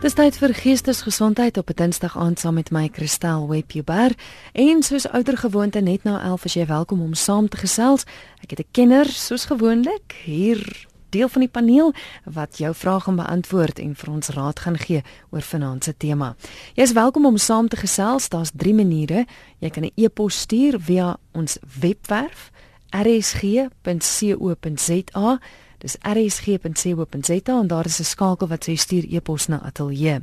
Dis tyd vir geestesgesondheid op 'n Dinsdag aand saam met my Kristel Webber. En soos ouer gewoonte net na 11 as jy welkom om saam te gesels. Ek het 'n kenner soos gewoonlik hier deel van die paneel wat jou vrae gaan beantwoord en vir ons raad gaan gee oor vanaand se tema. Jy is welkom om saam te gesels. Daar's 3 maniere. Jy kan 'n e-pos stuur via ons webwerf rsg.co.za Dis rsg.co.za en daar is 'n skakel wat sê stuur e-pos na ateljee.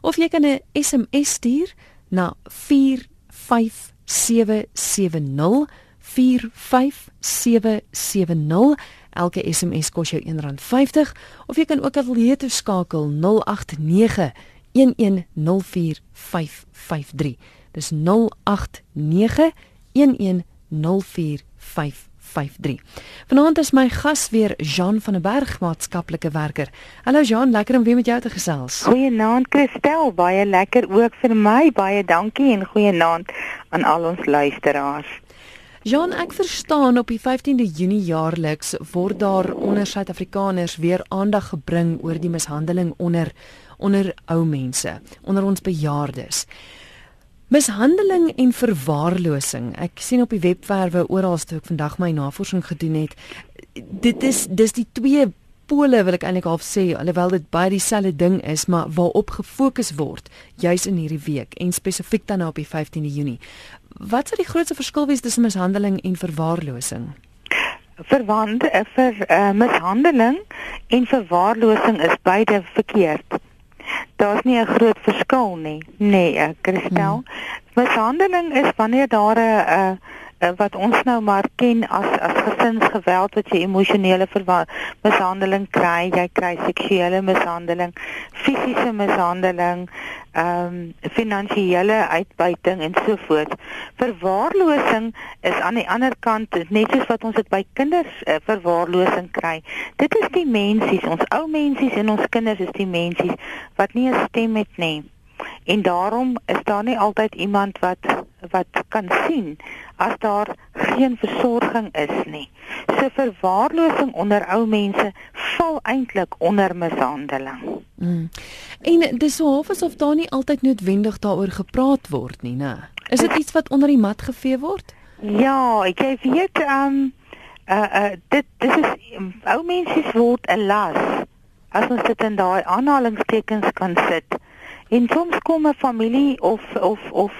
Of jy kan 'n SMS stuur na 45770 45770 elke SMS kos jou R1.50 of jy kan ook ateljee toe skakel 089 1104553 dis 089 1104553 0891104553. Vanaand is my gas weer Jean van der Berg, maatskaplike werker. Hallo Jean, lekker om weer met jou te gesels. Goeienaand Christel, baie lekker ook vir my. Baie dankie en goeienaand aan al ons luisteraars. Jean, ek verstaan op die 15de Junie jaarliks word daar onder Suid-Afrikaners weer aandag gebring oor die mishandeling onder onder ou mense, onder ons bejaardes. Mishandeling en verwaarlosing. Ek sien op die webwerwe oral toe ek vandag my navorsing gedoen het. Dit is dis die twee pole wil ek eintlik half sê alhoewel dit baie dieselfde ding is, maar waarop gefokus word juis in hierdie week en spesifiek dan nou op die 15de Junie. Wat sou die grootste verskil wees tussen mishandeling en verwaarlosing? Verwant eh, vir uh, mishandeling en verwaarlosing is beide verkeerd daar's nie 'n groot verskil nie. Nee, uh, Christel. Hmm. Mishandeling is wanneer daar 'n uh, uh, wat ons nou maar ken as as gesinsgeweld wat jy emosionele mishandeling kry, jy kry seksuele mishandeling, fisiese mishandeling, ehm um, finansiële uitbuiting en so voort. Verwaarlosing is aan die ander kant net soos wat ons dit by kinders uh, verwaarlosing kry. Dit is die mensies, ons ou mensies en ons kinders is die mensies wat nie 'n stem het nie. En daarom is daar nie altyd iemand wat wat kan sien as daar geen versorging is nie. So verwaarlosing onder ou mense val eintlik onder mishandeling. Mm. En dis so half asof daar nie altyd noodwendig daaroor gepraat word nie, né? Is dit iets wat onder die mat gevee word? Ja, ek weet ehm um, uh uh dit dis is ou mense word 'n las. As ons dit in daai aanhalingstekens kan sit. En soms kom 'n familie of of of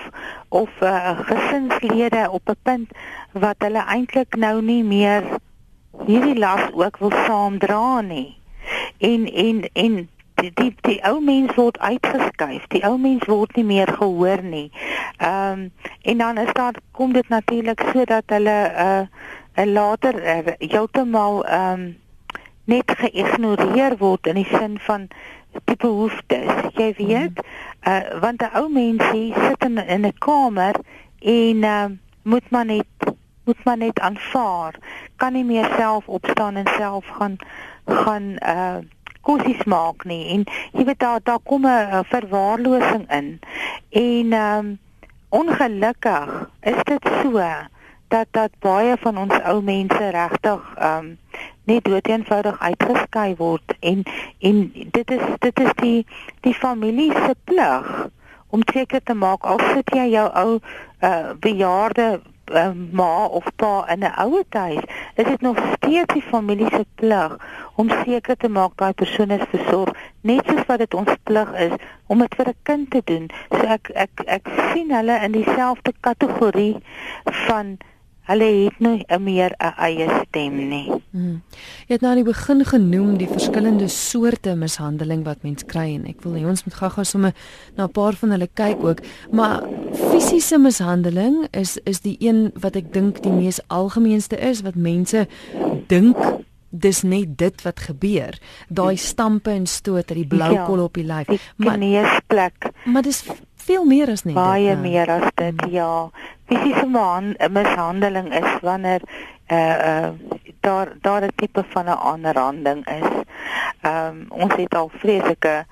of uh, gesinslede op 'n punt wat hulle eintlik nou nie meer hierdie las ook wil saamdra nie. En en en die die, die ou mens word uitgeskuif. Die ou mens word nie meer gehoor nie. Ehm um, en dan is daar kom dit natuurlik sodat hulle 'n uh, 'n later uh, heeltemal ehm um, net geïgnoreer word in die sin van die behoeftes. Jy weet, uh want 'n ou mens sit in in 'n kamer en uh moet maar net moet maar net aanvaar. Kan nie meer self opstaan en self gaan gaan uh kosies maak nie. En jy weet daar daar kom 'n verwaarlosing in. En um ongelukkig is dit so dat dat baie van ons ou mense regtig um net dood eenvoudig uitgeskei word en en dit is dit is die die familie se plig om seker te maak al sit jy jou ou uh, bejaarde uh, ma of pa in 'n ouer huis is dit nog steeds die familie se plig om seker te maak daai persoon is versorg net soos wat dit ons plig is om dit vir 'n kind te doen. So ek ek ek sien hulle in dieselfde kategorie van Hulle het nie meer 'n eie stem nie. Hmm. Jy het nou aan die begin genoem die verskillende soorte mishandeling wat mens kry en ek wil hê ons moet gou-gou sommer na 'n paar van hulle kyk ook, maar fisiese mishandeling is is die een wat ek dink die mees algemeenste is wat mense dink dis net dit wat gebeur. Daai stampe en stoot uit die blou ja, kol op die lyf. Maar neusplek. Maar dis veel meer as net baie dit, meer as dit hmm. ja fisiese mishandeling is wanneer uh uh daar daar 'n tipe van 'n aanranding is. Ehm um, ons het al vreeslike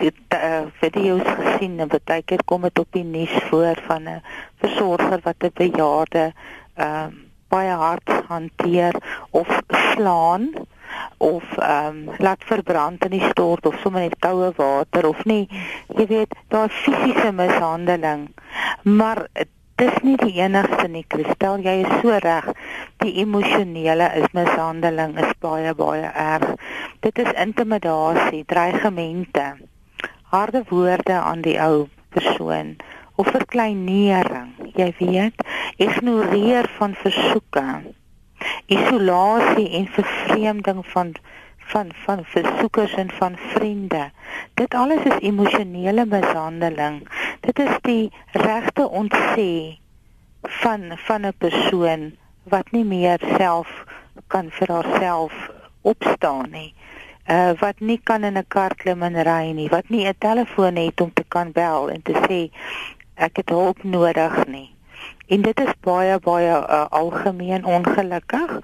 uh, video's gesien en baie keer kom dit op die nuus voor van 'n versorger wat 'n bejaarde ehm uh, baie hard hanteer of slaan of ehm um, laat verbrand in die stort of sommer net koue water of nie. Jy weet daar fisiese mishandeling maar dis nie die enigste nie Kristel jy is so reg die emosionele is mishandeling is baie baie erg dit is intimidasie dreigemente harde woorde aan die ou persoon of verkleinering jy weet ignoreer van versoeke isolasie en vervreemding van van van versoekers en van vriende. Dit alles is emosionele mishandeling. Dit is die regte ontsê van van 'n persoon wat nie meer self kan vir haarself opstaan nie. Uh wat nie kan in 'n kar klim en ry nie, wat nie 'n telefoon het om te kan bel en te sê ek het hulp nodig nie. En dit is baie baie uh, algemeen ongelukkig.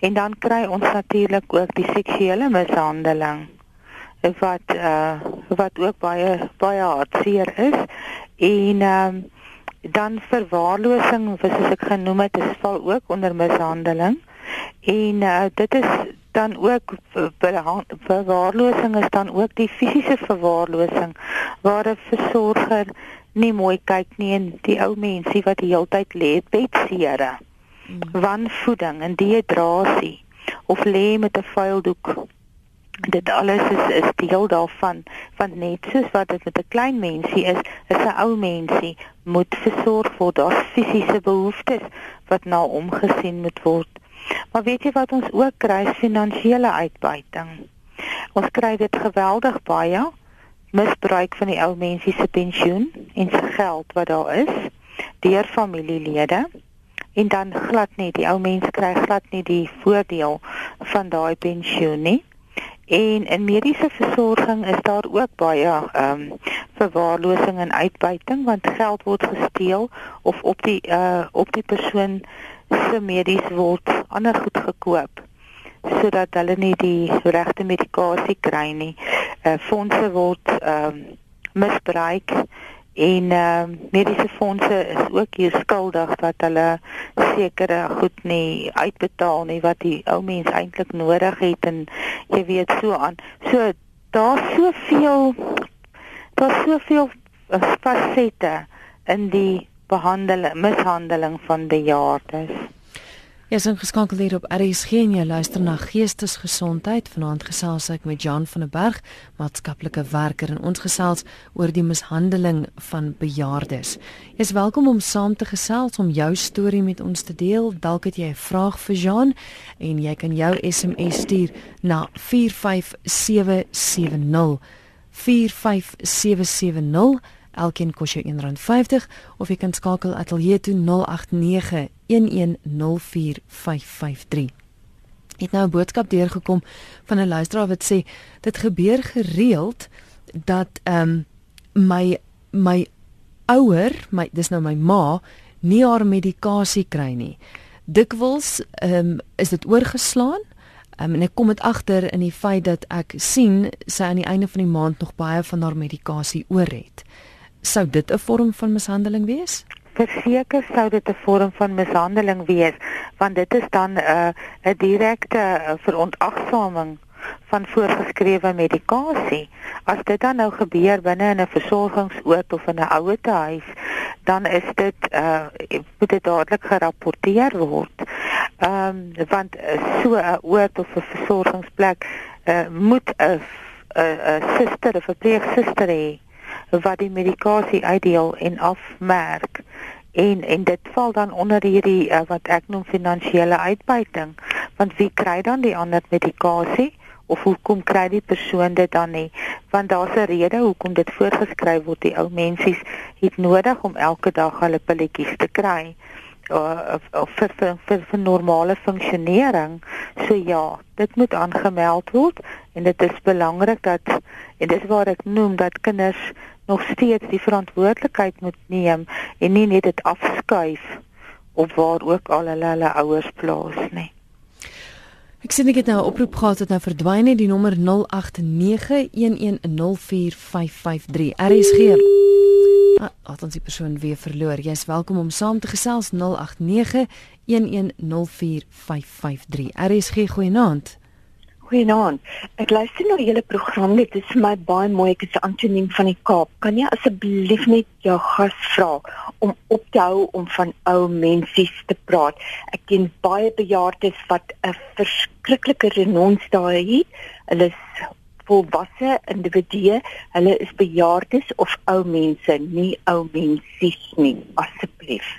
En dan kry ons natuurlik ook die seksuele mishandeling wat uh, wat ook baie baie hartseer is en um, dan verwaarlosing soos ek genoem het is val ook onder mishandeling en uh, dit is dan ook verwaarlosing is dan ook die fisiese verwaarlosing waar 'n versorger nie mooi kyk nie en die ou mensie wat die hele tyd lê bedsere. Hmm. Wanvoeding en dehydrasie of lê met 'n vuil doek. Dit alles is is deel daarvan. Van net soos wat dit met 'n klein mensie is, is 'n ou mensie moet versorg word. Daar fisiese behoeftes wat na omgesien moet word. Maar weet jy wat ons ook kry? Finansiële uitbuiting. Ons kry dit geweldig baie. Misbruik van die ou mensie se pensioen en se geld wat daar is deur familielede. En dan glad nie die ou mens kry glad nie die voordeel van daai pensioen nie en in mediese versorging is daar ook baie ehm um, verwaarlosing en uitbuiting want geld word gesteel of op die uh op die persoon se medies word ander goed gekoop sodat hulle nie die regte medikasie kry nie. Uh fondse word ehm um, misbruik en ehm uh, mediese fondse is ook hier skuldig dat hulle sekere goed nie uitbetaal nie wat die ou mens eintlik nodig het en jy weet so aan. So daar's soveel daar's soveel uh, fasette in die behandeling mishandeling van bejaardes. Jy is ingeskakel hier op RSG en jy luister na Geestesgesondheid. Vanaand gesels ek met Jan van der Berg, maatskaplike werker en ons gesels oor die mishandeling van bejaardes. Jy is welkom om saam te gesels om jou storie met ons te deel. Dalk het jy 'n vraag vir Jan en jy kan jou SMS stuur na 45770. 45770 Elkeen kos jou R1.50 of jy kan skakel ateljee toe 089 1104553. Het nou 'n boodskap deurgekom van 'n luisteraar wat sê dit gebeur gereeld dat ehm um, my my ouer, my dis nou my ma, nie haar medikasie kry nie. Dikwels ehm um, is dit oorgeslaan. Um, en ek kom dit agter in die feit dat ek sien sy aan die einde van die maand nog baie van haar medikasie oor het. Sou dit 'n vorm van mishandeling wees? verseker sou dit 'n vorm van mishandeling wees want dit is dan 'n uh, 'n direkte uh, verontagsaming van voorgeskrewe medikasie. As dit dan nou gebeur binne in 'n versorgingsoord of in 'n ouetehuis, dan is dit uh moet dit dadelik gerapporteer word. Ehm um, want uh, so 'n oord of 'n versorgingsplek uh moet 'n 'n suster of 'n verpleegsuster hê wat die medikasie uitdeel en afmerk. En en dit val dan onder hierdie uh, wat ek noem finansiële uitbuiting. Want wie kry dan die ander medikasie? Of hoekom kry die persoon dit dan nie? Want daar's 'n rede hoekom dit voorgeskryf word. Die ou mensies het nodig om elke dag hulle pilletjies te kry uh, of vir vir, vir vir normale funksionering. So ja dit moet aangemeld word en dit is belangrik dat en dis waar ek noem dat kinders nog steeds die verantwoordelikheid moet neem en nie net dit afskuif op waar ook al hulle hulle ouers plaas nie. Ek sien ek het nou 'n oproep gehad wat nou verdwyn het die nommer 0891104553 RSG. Ah, het ons die persoon weer verloor. Jy is welkom om saam te gesels 0891104553 RSG goeienaand. Goeienaand. Ek luister na julle program. Dit is vir my baie mooi. Ek is Antonien van die Kaap. Kan jy asseblief net jou gas vra om op te hou om van ou mensies te praat? Ek ken baie bejaardes wat 'n verskriklike renons daai het. Hulle is volwasse individue. Hulle is bejaardes of ou mense, nie ou mensies nie. Asseblief.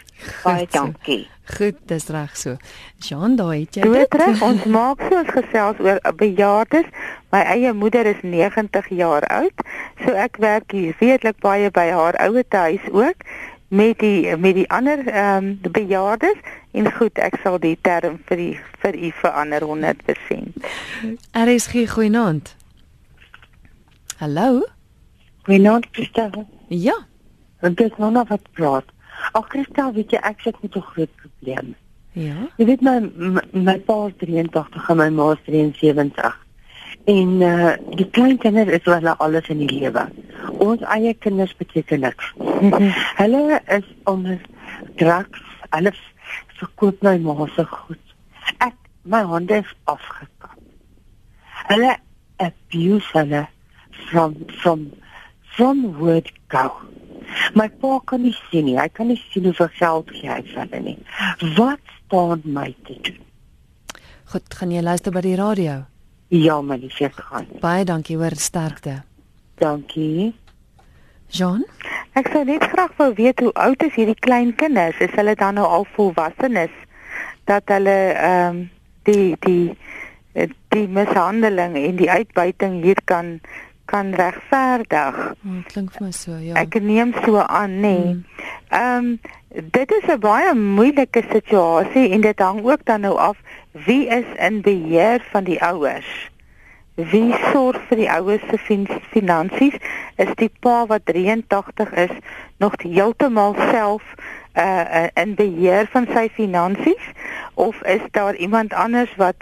Baie dankie. Goed, dis reg so. Jean, daai het jy dit. terug, ons maak so ons gesels oor bejaardes. My eie moeder is 90 jaar oud, so ek werk hier redelik baie by haar ouete huis ook met die met die ander ehm um, bejaardes en goed, ek sal die term vir die vir u verander 100%. RSG goeienaand. Hallo? Goeienaand, Christel. Ja. Dit is nou nog wat praat. Ag Christel, weet jy ek sit met 'n groot probleem. Ja. Jy weet my my, my pa is 83 en my ma is 73. En uh die kleinkinders is hulle alles in die lewe. Ons eie kinders beteken niks. hulle is onder drugs. Hulle verkoop my ma se goed. Ek my hande is afgekap. Hulle abuse hulle from from from word go. My pa kan nie sien nie. Hy kan nie sien hoeveel geld gee hy vir hulle nie. Wat staan my te doen? Goed, gaan jy luister by die radio? Ja, my liefie gaan. Baie dankie hoor sterkte. Dankie. Jean? Ek sou net graag wou weet hoe oud is hierdie klein kinders? Is hulle dan nou al volwassenes dat hulle ehm um, die die die mishandeling en die uitbuiting hier kan kan regverdig? Oh, klink vir my so, ja. Ek neem so aan, nê. Nee. Ehm um, dit is 'n baie moeilike situasie en dit hang ook dan nou af wie is in beheer van die ouers. Wie sorg vir die ouers se fin finansies? Is die pa wat 83 is nog heeltemal self uh in beheer van sy finansies of is daar iemand anders wat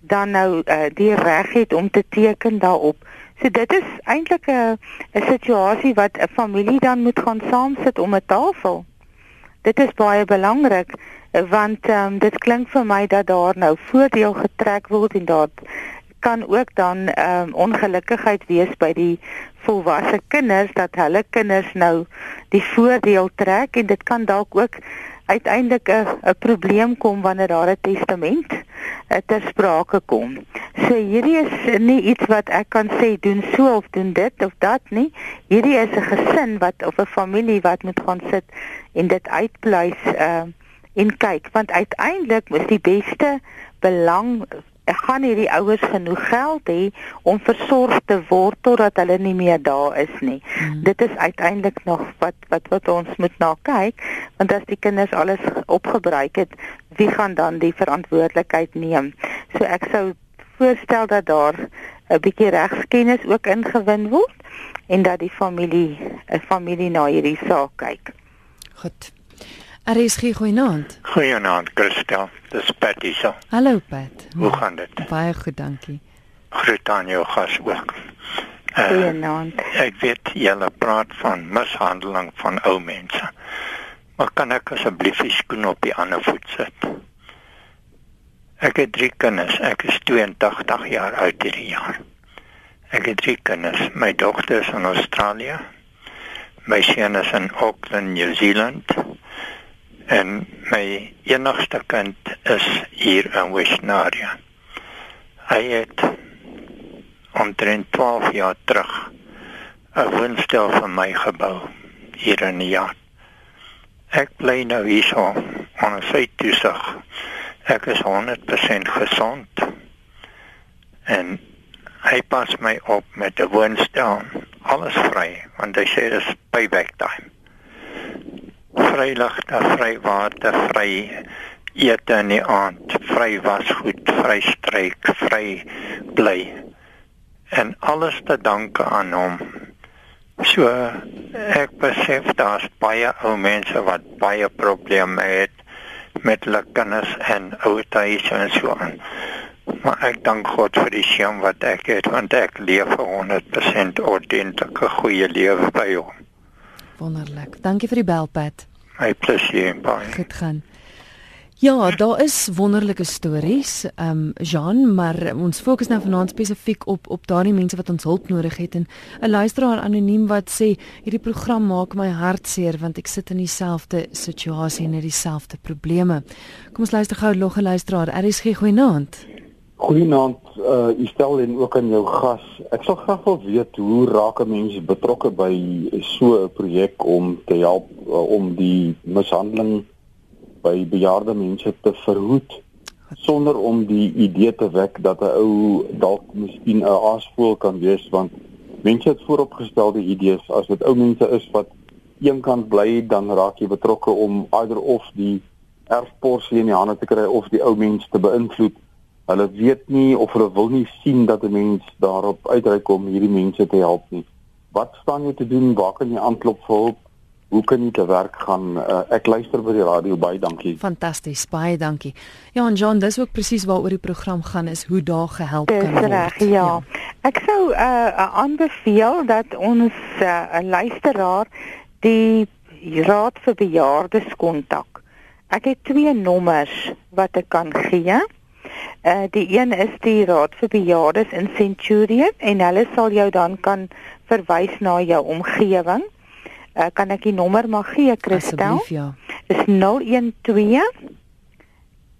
dan nou uh, die reg het om te teken daarop? So dit is eintlik 'n 'n situasie wat 'n familie dan moet gaan saam sit om 'n tafel. Dit is baie belangrik want um, dit klink vir my dat daar nou voordeel getrek word en daar kan ook dan um, ongelukkigheid wees by die volwasse kinders dat hulle kinders nou die voordeel trek en dit kan dalk ook uiteindelik 'n 'n probleem kom wanneer daar 'n testament uh, ter sprake kom. So hierdie is nie iets wat ek kan sê doen so of doen dit of dat nie. Hierdie is 'n gesin wat of 'n familie wat moet gaan sit en dit uitpleis uh en kyk want uiteindelik is die beste belang gaan hierdie ouers genoeg geld hê om versorg te word totdat hulle nie meer daar is nie. Hmm. Dit is uiteindelik nog wat wat wat ons moet na kyk want as die kinders alles opgebruik het, wie gaan dan die verantwoordelikheid neem? So ek sou voorstel dat daar 'n bietjie regskennis ook ingewin word en dat die familie 'n familie na hierdie saak kyk. Goed. RSG goeienaand. Goeienaand Christel, dis Patty se. Hallo Pat. Hoe gaan dit? Baie goed, dankie. Groet aan jou gas ook. Uh, Goeienaand. ek weet julle praat van mishandeling van ou mense. Maar kan ek asseblief die skoen op die ander voet sit? Ek het drie kinders. Ek is 82 jaar oud hierdie jaar. Ek het drie kinders. My dogter is in Australië. My seun is in Auckland, New Zealand. En my enigste kind is hier in Westnaria. Hy het omtrent 12 jaar terug 'n woonstel vir my gebou hier in die jaar. Ek bly nou hierso onder sy toesig. Ek is 100% gesond. En hy pas my op met 'n woonstel. Alles vry want hy sê dis payback time vry ligte, vry water, vry ete in die aand, vry wasgoed, vry stryk, vry bly. En alles te danke aan hom. So ek besef daar's baie ou mense wat baie probleme het met hulle kinders en ouerhuise en so aan. Maar ek dank God vir die seën wat ek het want ek leef 'n 100% ordentlike goeie lewe by hom. Wonderlik. Dankie vir die bel Pat. My plesier, baie. Goed gaan. Ja, daar is wonderlike stories, ehm um, Jean, maar ons fokus nou vanaand spesifiek op op daardie mense wat ons hulp nodig het en 'n luisteraar anoniem wat sê hierdie program maak my hart seer want ek sit in dieselfde situasie en het dieselfde probleme. Kom ons luister gou nog 'n luisteraar. Er is geen goeienaand. Goeienaand, uh u stel en ook aan jou gas. Ek sal graag wil weet hoe raak 'n mens betrokke by so 'n projek om te help uh, om die mishandeling by bejaarde mense te verhoed sonder om die idee te wek dat 'n ou dalk miskien 'n aasvoël kan wees want mense het vooropgestelde idees as dit ou mense is wat een kant bly dan raak jy betrokke om either of die erfporsie in die hande te kry of die ou mens te beïnvloed hulle weet nie of hulle wil nie sien dat 'n mens daarop uitreik om hierdie mense te help nie wat staan jy te doen waar kan jy aanklop vir hulp hoe kan jy te werk gaan? Uh, ek luister by die radio baie dankie. Fantasties, baie dankie. Ja, en John, dis ook presies waaroor die program gaan is hoe daar gehelp dis kan word. Reg, ja. ja. Ek sou uh aanbeveel dat ons 'n uh, luisteraar die raad vir bejaardes kontak. Ek het twee nommers wat ek kan gee. Uh die een is die raad vir bejaardes in Centurion en hulle sal jou dan kan verwys na jou omgewing uh, kan ek die nommer maar gee Christel? Asseblief ja. Is 012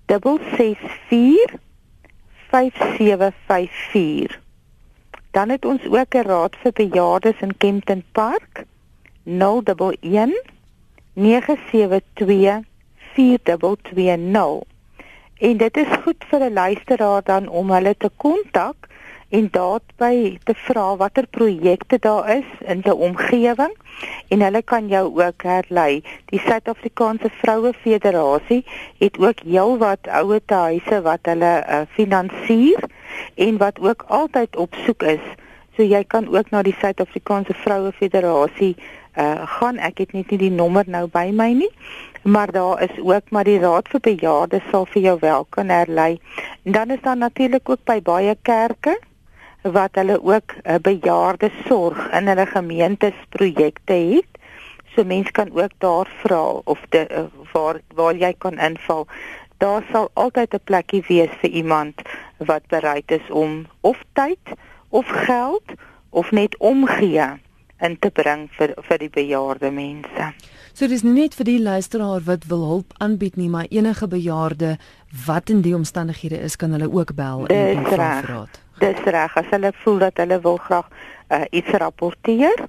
664 5754. Dan het ons ook 'n raad vir bejaardes in Kempton Park 011 972 4220. En dit is goed vir 'n luisteraar dan om hulle te kontak en daarbey te vra watter projekte daar is in die omgewing en hulle kan jou ook herlei. Die Suid-Afrikaanse Vroue Federasie het ook heelwat ouer huise wat hulle uh, finansier en wat ook altyd op soek is. So jy kan ook na die Suid-Afrikaanse Vroue Federasie uh, gaan. Ek het net nie die nommer nou by my nie. Maar daar is ook maar die Raad vir Bejaardes sal vir jou wel kan herlei. En dan is daar natuurlik ook by baie kerke wat hulle ook 'n uh, bejaarde sorg in hulle gemeentes projekte het. So mense kan ook daar vra of de uh, waar waar jy kan inval. Daar sal altyd 'n plekkie wees vir iemand wat bereid is om of tyd of geld of net omgee in te bring vir vir die bejaarde mense. So dis nie net vir die luisteraar wat wil hulp aanbied nie, maar enige bejaarde wat in die omstandighede is, kan hulle ook bel en vra raad. Dis reg as hulle voel dat hulle wil graag uh, iets rapporteer.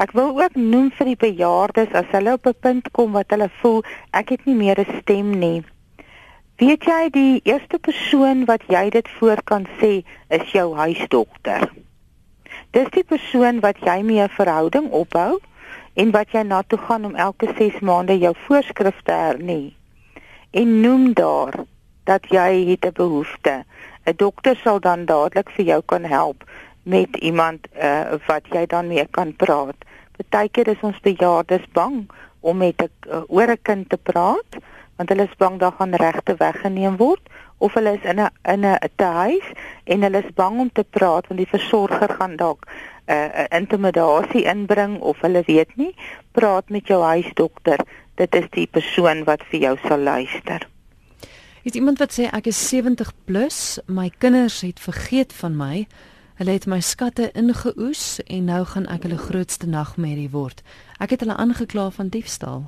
Ek wil ook noem vir die bejaardes as hulle op 'n punt kom wat hulle voel ek het nie meer 'n stem nie. Weet jy die eerste persoon wat jy dit voor kan sê is jou huisdokter. Dis die persoon wat jy mee 'n verhouding opbou en wat jy na toe gaan om elke 6 maande jou voorskrifte hernie. En noem daar dat jy het 'n behoefte 'n dokter sal dan dadelik vir jou kan help met iemand uh, wat jy dan mee kan praat. Partykeer is ons bejaardes bang om met 'n uh, oor 'n kind te praat want hulle is bang daar gaan regte weggeneem word of hulle is in 'n in 'n tuis en hulle is bang om te praat want die versorger gaan dalk 'n uh, intimidasie inbring of hulle weet nie praat met jou huisdokter dit is die persoon wat vir jou sal luister Is iemand wat sê ek is 70 plus, my kinders het vergeet van my. Hulle het my skatte ingeoes en nou gaan ek hulle grootste nagmerrie word. Ek het hulle aangekla van diefstal.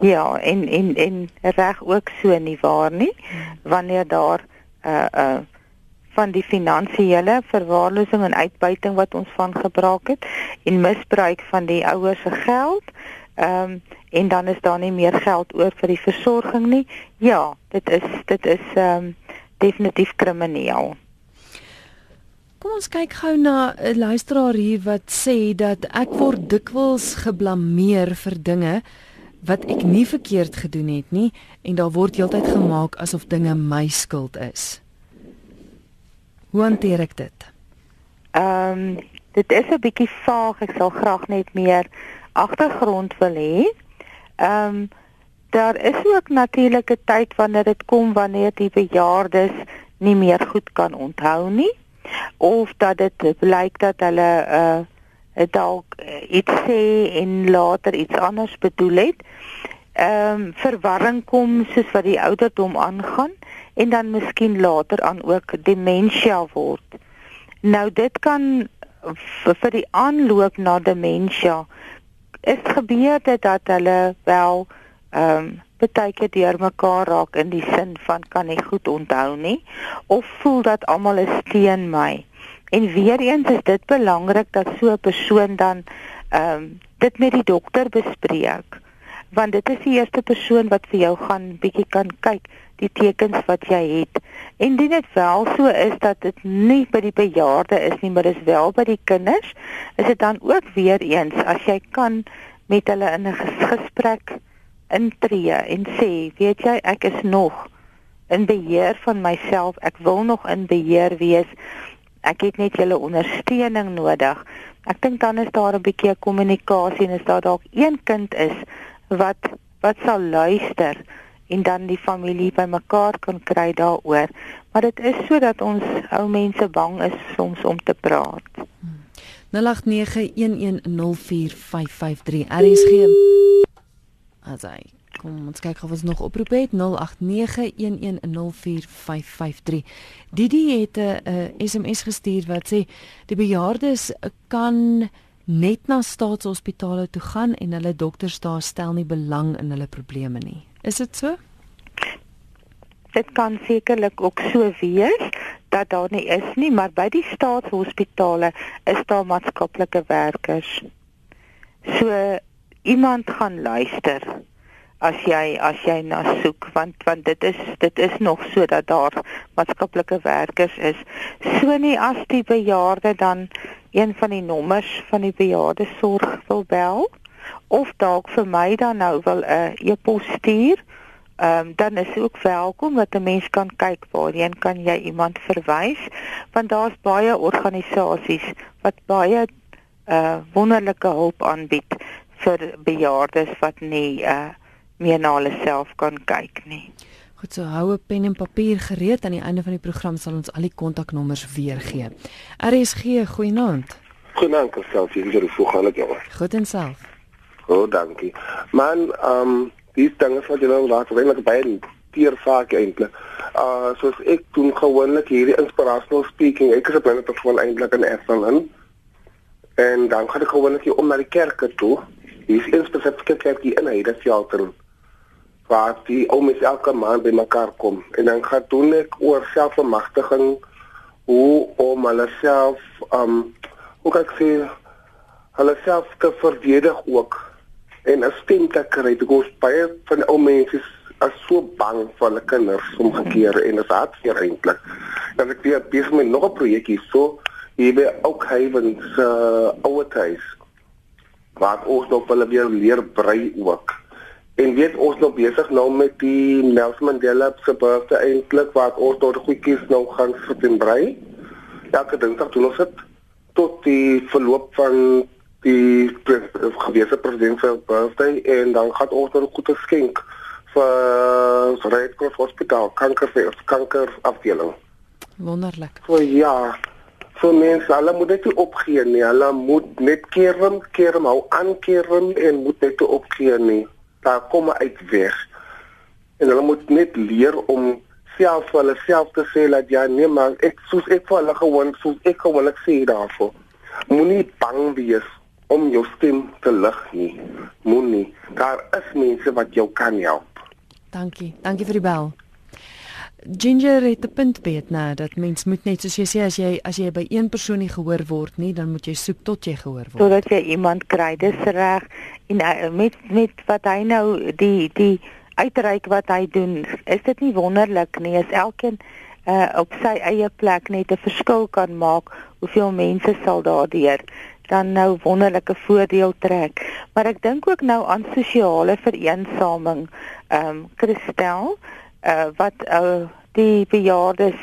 Ja, en en en reg ook so nie waar nie. Wanneer daar uh uh van die finansiële verwaarlosing en uitbuiting wat ons van gebruik het en misbruik van die ouers se geld, ehm um, en dan is daar nie meer geld oor vir die versorging nie. Ja, dit is dit is ehm um, definitief krimineel. Kom ons kyk gou na 'n luisteraar hier wat sê dat ek word dikwels geblameer vir dinge wat ek nie verkeerd gedoen het nie en daar word heeltyd gemaak asof dinge my skuld is. Hoe hanteer ek dit? Ehm um, dit is 'n bietjie vaag. Ek sal graag net meer agtergrond wil hê. Ehm um, daar is ook natuurlik 'n tyd wanneer dit kom wanneer die bejaardes nie meer goed kan onthou nie of dat dit blyk dat hulle uh dalk iets sê en later iets anders bedoel het. ehm um, verwarring kom soos wat die ouderdom aangaan en dan miskien later aan ook demensie word. Nou dit kan vir die aanloop na demensie is gebeur dat hulle wel ehm um, baie keer deur mekaar raak in die sin van kan nie goed onthou nie of voel dat almal is teen my. En weer eens is dit belangrik dat so 'n persoon dan ehm um, dit met die dokter bespreek want dit is die eerste persoon wat vir jou gaan bietjie kan kyk die tekens wat jy het. En dit net wel so is dat dit nie by die bejaarde is nie, maar dis wel by die kinders. Is dit dan ook weer eens as jy kan met hulle in 'n gesprek intree en sê, weet jy, ek is nog in beheer van myself. Ek wil nog in beheer wees. Ek het net julle ondersteuning nodig. Ek dink dan is daar 'n bietjie kommunikasie en is daar dalk een kind is wat wat sal luister en dan die familie bymekaar kan kry daaroor. Maar dit is sodat ons ou mense bang is soms om te praat. 0891104553 RSG Asai. Kom ons kyk of ons nog oproep het 0891104553. Didi het 'n uh, SMS gestuur wat sê die bejaardes kan net na staatshospitale toe gaan en hulle dokters daar stel nie belang in hulle probleme nie. Is dit so? Dit kan sekerlik ook so wees dat daar nie is nie, maar by die staatshospitale is daar maatskaplike werkers. So iemand gaan luister as jy as jy na soek want want dit is dit is nog so dat daar maatskaplike werkers is. So nie as die bejaarde dan een van die nommers van die bejaarde sorg wil bel of dalk vir my dan nou wil 'n uh, e-pos stuur um, dan is ook welkom dat 'n mens kan kyk waarheen kan jy iemand verwys want daar's baie organisasies wat baie uh, wonderlike hulp aanbied vir bejaardes wat nie uh, meer na hulle self kan kyk nie. Goed, so hou 'n pen en papier gereed aan die einde van die program sal ons al die kontaknommers weer gee. RSG, goeienaand. Goeienaand, Christel, jy het gevoel gaan dit jou. Goed en self. Goed, dankie. Man, ehm um, dis dinge wat jy nou laat wees baie teer vaak eintlik. Uh soos ek doen gewoonlik hierdie inspirational speaking, ek is op 'n persoon eintlik in Erfenen. En dan gaan ek gewoonlik om na die kerke toe. Hier is 'n spesifieke kerk hier in Heidelberg waar die oumes elke maand bymekaar kom. En dan gaan doen ek oor selfvermagtiging hoe om hulle self um hoe kan ek sê hulle self te verdedig ook en 'n stem te kry. Te gous baie van die ou mense is so bang vir hulle kinders omgekeer en dit is hartseer eintlik dan ek weer besig met nog 'n projek hier so hier by Oakhaven se uh, ouer huis waar ons nog hulle weer leer brei ook En weet ons nog besig nou met die Nelson Mandela se birthday eintlik wat ons tot goedjies nou gaan sit en brei. Elke dinsdag doen ons dit tot die verloop van die gewese president se birthday en dan gaan ons dan goed geskenk vir Red Cross Hospital kanker kanker afdeling. Wonderlik. So ja, so mense, hulle moet net opgee nie. Hulle moet net keer hom, keer hom, hou aan keer hom en moet net opgee nie daar kom uit weg. En hulle moet net leer om self vir hulle self te sê dat ja nee maar ek soos ek vir hulle gewoon soos ek gewoon ek sê daarvoor. Moenie bang wees om jou stem te lig nie. Moenie. Daar is mense wat jou kan help. Dankie. Dankie vir die bel. Ginger het 'n punt beet nou dat mens moet net soos jy sê as jy as jy by een persoon nie gehoor word nie, dan moet jy soek tot jy gehoor word. Totdat jy iemand kry, dis reg. En uh, met met wat hy nou die die uitreik wat hy doen, is dit nie wonderlik nie as elkeen uh, op sy eie plek net 'n verskil kan maak, hoeveel mense sal daardeur dan nou wonderlike voordeel trek. Maar ek dink ook nou aan sosiale vereensaming. Ehm um, Christel uh, wat uh, die bejaardes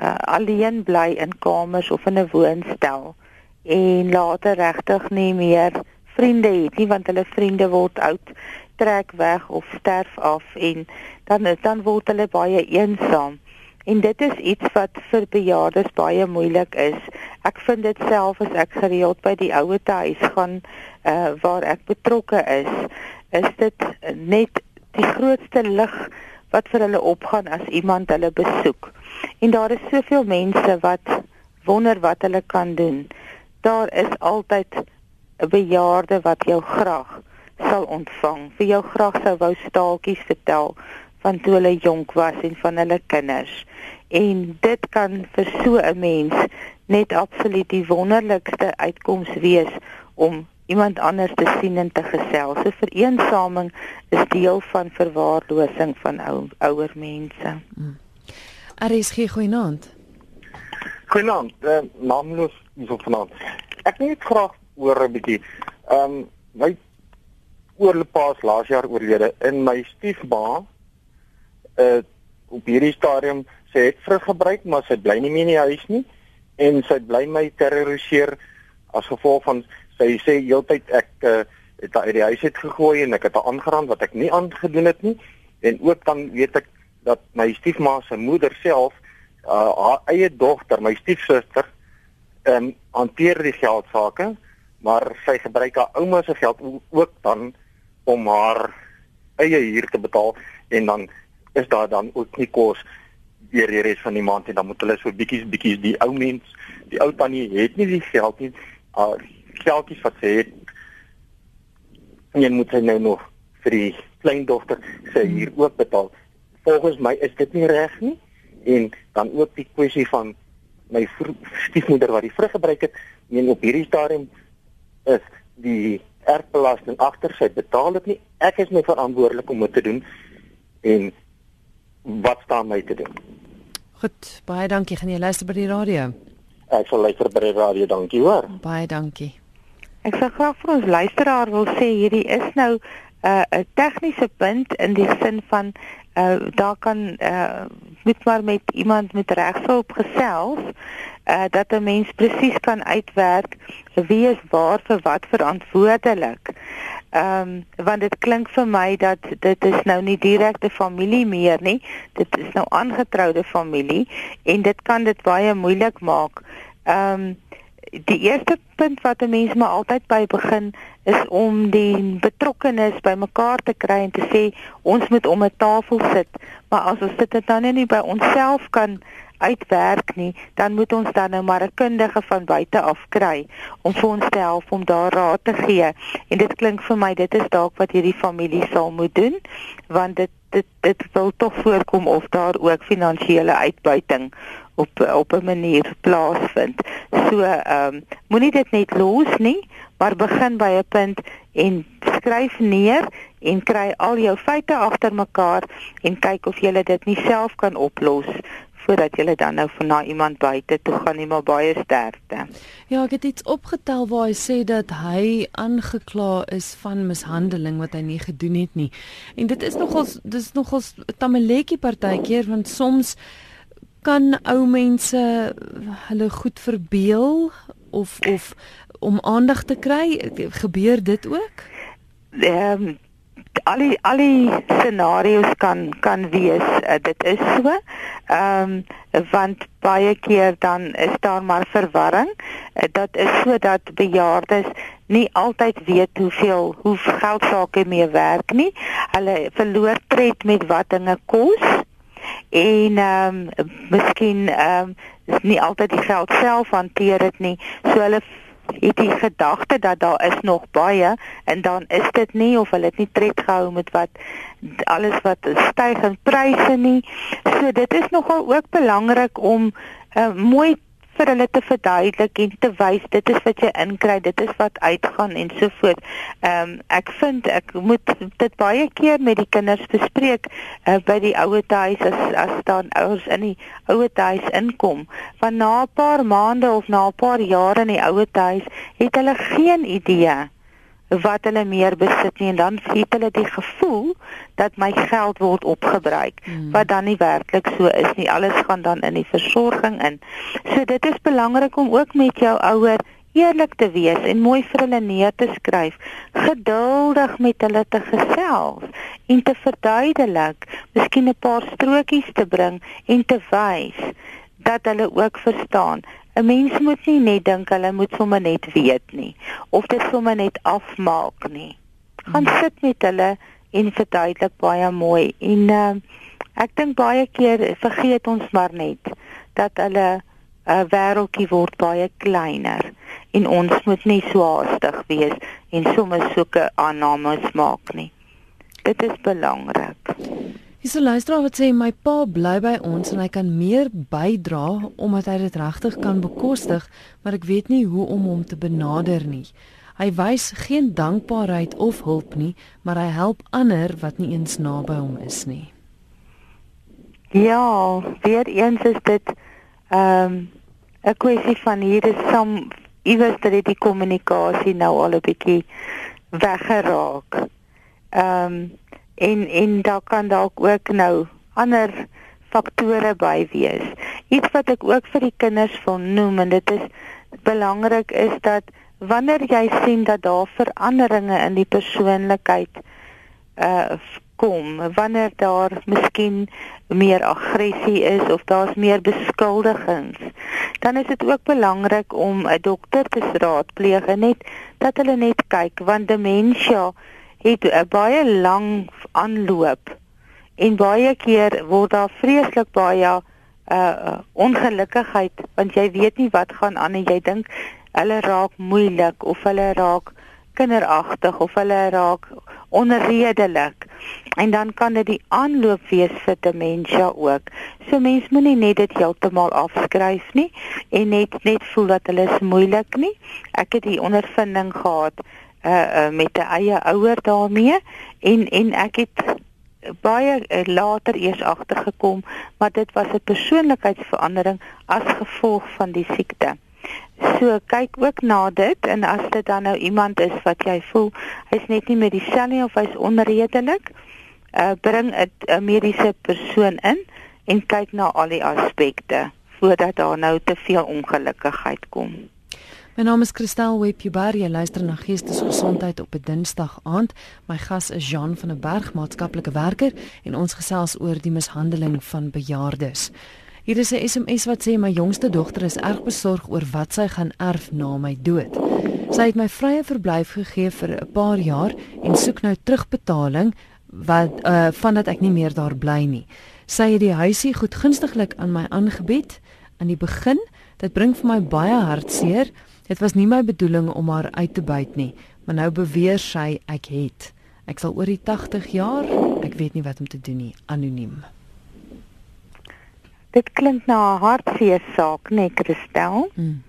uh, alleen bly in kamers of in 'n woonstel en later regtig nie meer vriende het nie want hulle vriende word oud trek weg of sterf af en dan dan word hulle baie eensaam en dit is iets wat vir bejaardes baie moeilik is. Ek vind dit self as ek gereeld by die ouete huis gaan uh, waar ek betrokke is is dit net die grootste lig wat vir hulle opgaan as iemand hulle besoek. En daar is soveel mense wat wonder wat hulle kan doen. Daar is altyd 'n bejaarde wat jou graag sal ontvang. Vir jou graag sou wou staaltjies vertel van toe hulle jonk was en van hulle kinders. En dit kan vir so 'n mens net absoluut die wonderlikste uitkoms wees om iemand anders te sien en te gesels. So vereensaming is deel van verwaarlosing van ou ouer mense. Hmm. RSG goeienaand. Goeienaand. Uh, naamloos is op vanaand. Ek net graag oor 'n bietjie. Ehm um, my oorlepaas laas jaar oorlede in my stiefma uh op hierdie stadium sê ek vrug gebruik maar sy bly nie meer in die huis nie en sy bly my terroriseer as gevolg van sy sê heeltyd ek uh, het haar uit die huis uit gegooi en ek het haar aangeraan wat ek nie aangedoen het nie en ook dan weet ek dat my stiefma se moeder self uh, haar eie dogter, my stiefsuster, ehm um, hanteer die geld sake, maar sy gebruik haar ouma se geld ook dan om haar eie huur te betaal en dan is daar dan ook nie kos deur die res van die maand en dan moet hulle so bietjies bietjies die ou mens, die ou tannie het nie die geld nie. Uh geldjies wat sy het. En jy moet sy nou nog vir die kleindogter se huur ook betaal. Volgens my is dit nie reg nie. En dan ook die kwessie van my stiefmoeder wat die vrug gebruik het. En op hierdie stadium is die erfbelasting agter sy betaal dit nie. Ek is my verantwoordelik om dit te doen. En wat staan my te doen? Goed baie dankie. Gaan jy luister by die radio? Ek sal luister by die radio. Dankie hoor. Baie dankie ek sê graag vir ons luisteraar wil sê hierdie is nou 'n uh, tegniese punt in die sin van uh daar kan uh moet maar met iemand met regshulp gesels uh dat 'n mens presies kan uitwerk wie is waar vir wat verantwoordelik. Ehm um, want dit klink vir my dat dit is nou nie direkte familie meer nie. Dit is nou aangetroude familie en dit kan dit baie moeilik maak. Ehm um, die eerste punt wat 'n mens maar altyd by begin is om die betrokkenes bymekaar te kry en te sê ons moet om 'n tafel sit, maar as ons dit dan nie by onsself kan uitwerk nie, dan moet ons dan nou maar 'n kundige van buite af kry om vir ons te help om daar raad te gee. En dit klink vir my dit is dalk wat hierdie familie sal moet doen, want dit dit dit wil tog voorkom of daar ook finansiële uitbuiting op op 'n manier plaasvind. So ehm um, moenie dit net los nie, maar begin by 'n punt en skryf neer en kry al jou feite agter mekaar en kyk of jy dit nie self kan oplos voordat jy dan nou van na iemand buite toe gaan nie maar baie sterkte. Ja, ek het iets opgetel waar hy sê dat hy aangekla is van mishandeling wat hy nie gedoen het nie. En dit is nogals dis nogals tamaletjie partykeer want soms kan ou mense hulle goed verbeel of of om aandag te kry gebeur dit ook? Ehm um, al die al die scenario's kan kan wees uh, dit is so. Ehm um, want baie keer dan is daar maar verwarring. Uh, dat is sodat bejaardes nie altyd weet hoeveel hoe geld sake mee werk nie. Hulle verloor tred met wat dinge kos en ehm um, miskien ehm um, is nie altyd die geld self hanteer dit nie. So hulle het die gedagte dat daar is nog baie en dan is dit nie of hulle het nie tred gehou met wat alles wat styg in pryse nie. So dit is nogal ook belangrik om uh, mooi vir hulle te verduidelik en te wys dit is wat jy inkry, dit is wat uitgaan en so voort. Ehm um, ek vind ek moet dit baie keer met die kinders bespreek uh, by die ouer huis as as dan ouers in die ouer huis inkom. Van na 'n paar maande of na 'n paar jare in die ouer huis het hulle geen idee wat hulle meer besit nie. En dan het hulle die gevoel dat my geld word opgebruik hmm. wat dan nie werklik so is nie. Alles gaan dan in die versorging in. So dit is belangrik om ook met jou ouer eerlik te wees en mooi vir hulle neer te skryf. Geduldig met hulle te gesels en te verduidelik. Miskien 'n paar strokies te bring en te wys dat hulle ook verstaan 'n mens moet nie net dink hulle moet sommer net weet nie of dit sommer net afmaak nie. Gaan sit met hulle en verduidelik baie mooi. En uh, ek dink baie keer vergeet ons maar net dat hulle 'n uh, wêreldjie word baie kleiner en ons moet nie so haastig wees en sommer sulke aannames maak nie. Dit is belangrik. Dis 'n luisteraar wat sê my pa bly by ons en hy kan meer bydra omdat hy dit regtig kan bekostig, maar ek weet nie hoe om hom te benader nie. Hy wys geen dankbaarheid of hulp nie, maar hy help ander wat nie eens naby hom is nie. Ja, weer eens is dit ehm um, 'n kwessie van hier is som iewers dat die kommunikasie nou al 'n bietjie weggeraak. Ehm um, en en daar kan dalk ook nou ander faktore by wees. Iets wat ek ook vir die kinders wil noem en dit is belangrik is dat wanneer jy sien dat daar veranderinge in die persoonlikheid uh kom, wanneer daar miskien meer aggressie is of daar's meer beskuldigings, dan is dit ook belangrik om 'n dokter te raadpleeg net dat hulle net kyk want demensie het 'n baie lang aanloop en baie keer word daar vreeslik baie uh ongelukkigheid want jy weet nie wat gaan aan en jy dink hulle raak moeilik of hulle raak kinderagtig of hulle raak onredelik en dan kan dit die aanloop wees vir demensie ook. So mens moenie net dit heeltemal afskryf nie en net net voel dat hulle is moeilik nie. Ek het die ondervinding gehad uh, uh met 'n eie ouer daarmee en en ek het baie uh, later eers agtergekom maar dit was 'n persoonlikheidsverandering as gevolg van die siekte. So kyk ook na dit en as dit dan nou iemand is wat jy voel hy's net nie met dieselfde of hy's onredelik, uh bring 'n mediese persoon in en kyk na al die aspekte voordat daar nou te veel ongelukkigheid kom. My naam is Christel Webber. Jy luister na Geestesgesondheid op 'n Dinsdag aand. My gas is Jean van der Berg, maatskaplike werker, en ons gesels oor die mishandeling van bejaardes. Hier is 'n SMS wat sê my jongste dogter is erg besorg oor wat sy gaan erf na my dood. Sy het my vrye verblyf gegee vir 'n paar jaar en soek nou terugbetaling wat uh vandat ek nie meer daar bly nie. Sy het die huisie goedgunstiglik aan my aangebied aan die begin. Dit bring vir my baie hartseer. Dit was nie my bedoeling om haar uit te buit nie, maar nou beweer sy ek het. Ek sal oor die 80 jaar, ek weet nie wat om te doen nie, anoniem. Dit klink na 'n hartseer saak, nee, Christel. Hmm.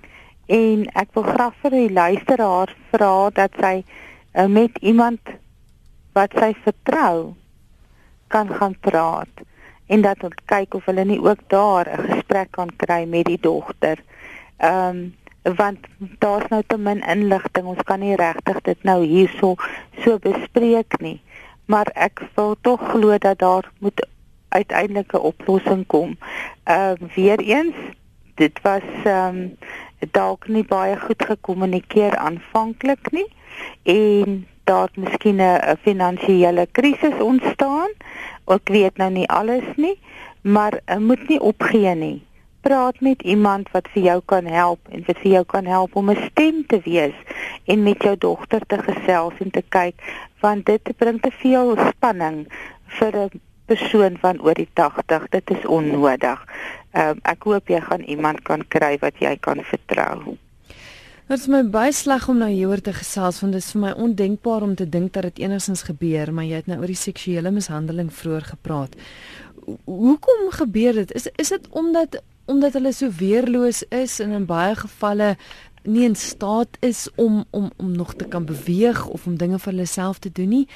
En ek wil graag vir die luisteraar vra dat sy uh, met iemand wat sy vertrou kan gaan praat en dat ons kyk of hulle nie ook daar 'n gesprek kan kry met die dogter. Ehm um, want daar's nou te min inligting. Ons kan nie regtig dit nou hierso so bespreek nie. Maar ek wil tog glo dat daar moet uiteindelik 'n oplossing kom. Ehm uh, weer eens, dit was ehm um, dalk nie baie goed gekommunikeer aanvanklik nie en daar miskien 'n finansiële krisis ontstaan. Ek weet nou nie alles nie, maar uh, moet nie opgee nie praat met iemand wat vir jou kan help en wat vir jou kan help om 'n stem te wees en met jou dogter te gesels en te kyk want dit bring te veel spanning vir 'n persoon van oor die 80 dit is onnodig. Um, ek hoop jy gaan iemand kan kry wat jy kan vertrou. Dit is my baie sleg om nou hieroor te gesels want dit is vir my ondenkbaar om te dink dat dit enigsins gebeur, maar jy het nou oor die seksuele mishandeling vroeër gepraat. Hoekom gebeur dit? Is is dit omdat omdat hulle so weerloos is en in baie gevalle nie in staat is om om om nog te kan beweeg of om dinge vir hulle self te doen nie.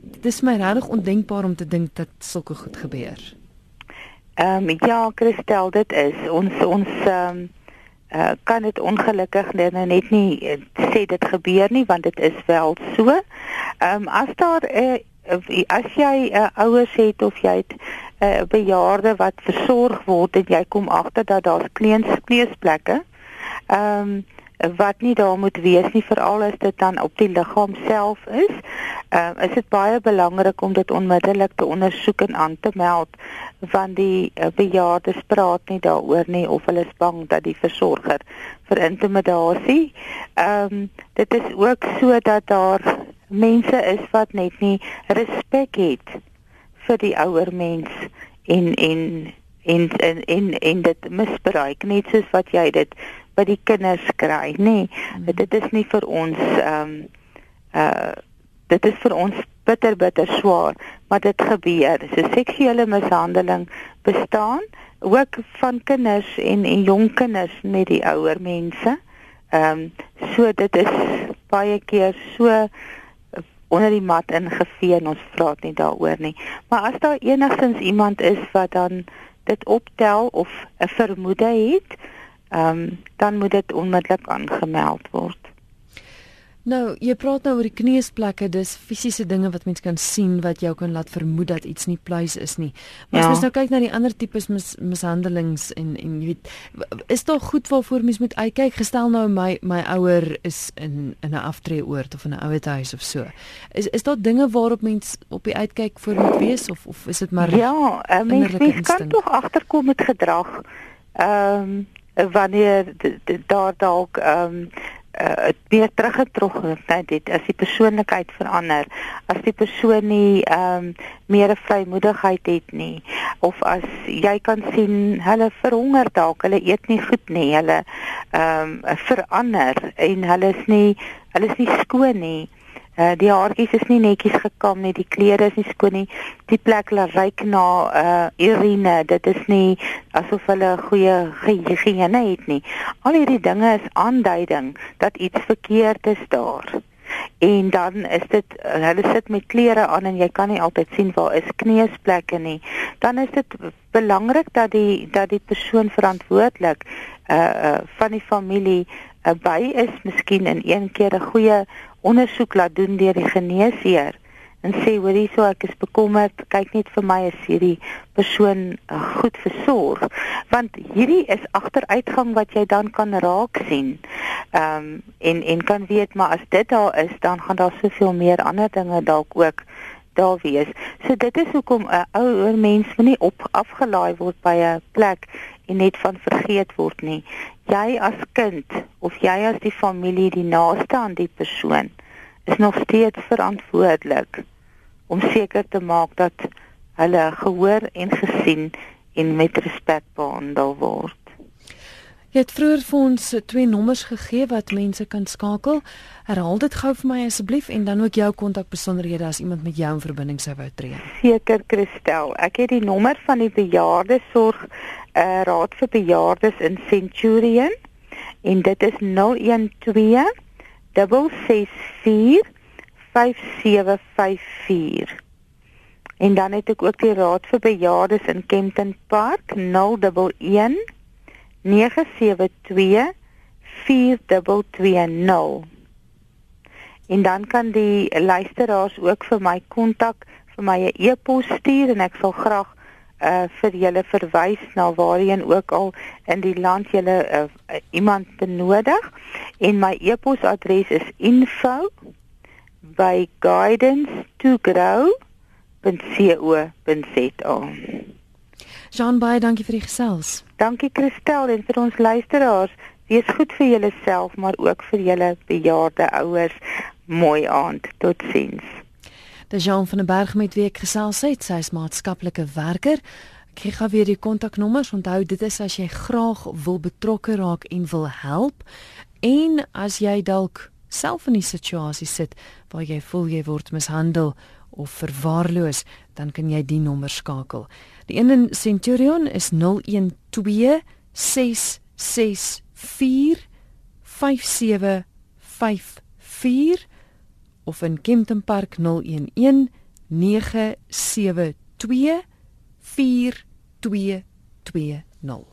Dit is my regtig ondenkbaar om te dink dat sulke goed gebeur. Ehm um, ja, Christel, dit is ons ons ehm um, uh, kan dit ongelukkig net net nie uh, sê dit gebeur nie want dit is wel so. Ehm um, as daar 'n uh, as jy uh, ouers het of jy het 'n uh, bejaarde wat versorg word en jy kom agter dat daar kleins kleesplekke ehm um, wat nie daar moet wees nie veral as dit dan op die liggaam self is. Ehm uh, is dit baie belangrik om dit onmiddellik te ondersoek en aan te meld want die uh, bejaardes praat nie daaroor nie of hulle is bang dat die versorger vir intimidasie. Ehm um, dit is ook so dat daar mense is wat net nie respek het vir die ouer mens en en en en en, en dit misbruik net soos wat jy dit by die kinders kry nê nee, mm. dit is nie vir ons ehm um, uh dit is vir ons bitter bitter swaar maar dit gebeur so seksuele mishandeling bestaan ook van kinders en en jong kinders met die ouer mense. Ehm um, so dit is baie keer so onder die mat ingevee en ons praat nie daaroor nie. Maar as daar enigstens iemand is wat dan dit optel of 'n vermoede het, ehm um, dan moet dit onmiddellik aangemeld word. Nou, jy praat nou oor die kneesplekke, dis fisiese dinge wat mens kan sien wat jou kan laat vermoed dat iets nie pleis is nie. Maar ja. as mens nou kyk na die ander tipes mis, mishandelings en en jy weet, is daar goed waarvoor mens moet uitkyk? Gestel nou my my ouer is in in 'n aftreeoord of in 'n ouer huis of so. Is is daar dinge waarop mens op die uitkyk voor moet wees of of is dit maar Ja, uh, mens, mens kan tog agterkom met gedrag. Ehm um, wanneer daar dalk ehm um, uh, weer teruggetrok het dit as die persoonlikheid verander as die persoon nie ehm um, meer vrymoedigheid het nie of as jy kan sien hulle verhonger dalk hulle eet nie goed nie hulle ehm um, verander en hulle is nie hulle is nie skoon nie Uh, die haartjies is nie netjies gekam nie, die klere is nie skoon nie. Die plek ryk na uh urine. Dit is nie asof hulle goeie higiëne het nie. Al hierdie dinge is aanduiding dat iets verkeerd is daar. En dan is dit hulle sit met klere aan en jy kan nie altyd sien waar is kneusplekke nie. Dan is dit belangrik dat die dat die persoon verantwoordelik uh, uh van die familie uh, by is, miskien in een keer 'n goeie ondersoek laat doen deur die geneesheer en sê hoor hierso ek is bekommerd. Kyk net vir my as hierdie persoon uh, goed versorg. Want hierdie is agteruitgang wat jy dan kan raak sien. Ehm um, en en kan weet maar as dit daar is dan gaan daar soveel meer ander dinge dalk ook daar wees so dit is hoekom 'n uh, ouer mens moenie op afgelaai word by 'n plek en net van vergeet word nie jy as kind of jy as die familie die naaste aan die persoon is nog steeds verantwoordelik om seker te maak dat hulle gehoor en gesien en met respek behandel word. Jy het vroeër vir ons twee nommers gegee wat mense kan skakel. Herhaal dit gou vir my asseblief en dan ook jou kontakbesonderhede as iemand met jou in verbinding sou wou tree. Seker Christel, ek het die nommer van die bejaardesorg uh, raad vir bejaardes in Centurion en dit is 012 664 5754 en dan het ek ook die raad vir bejaardes in Kempton Park 011 972 4220 en dan kan die luisteraars ook vir my kontak vir my 'n e-pos stuur en ek sal graag uh vir julle verwys na waarheen ook al in die land julle uh, iemand benodig en my e-posadres is info@guidance2grow.co.za. Jean baie dankie vir die gesels. Dankie Christel en vir ons luisteraars. Wees goed vir julleself maar ook vir julle bejaarde ouers. Mooi aand. Totsiens. Dis Jean van der Berg met wie ek gesels het, sy is maatskaplike werker. Ek gee gou weer die kontaknommers. Onthou, dit is as jy graag wil betrokke raak en wil help en as jy dalk self in 'n situasie sit waar jy voel jy word mishandel of verwaarloos, dan kan jy die nommer skakel. Die een in Centurion is 012 664 5754 of in Kempton Park 011 972 4220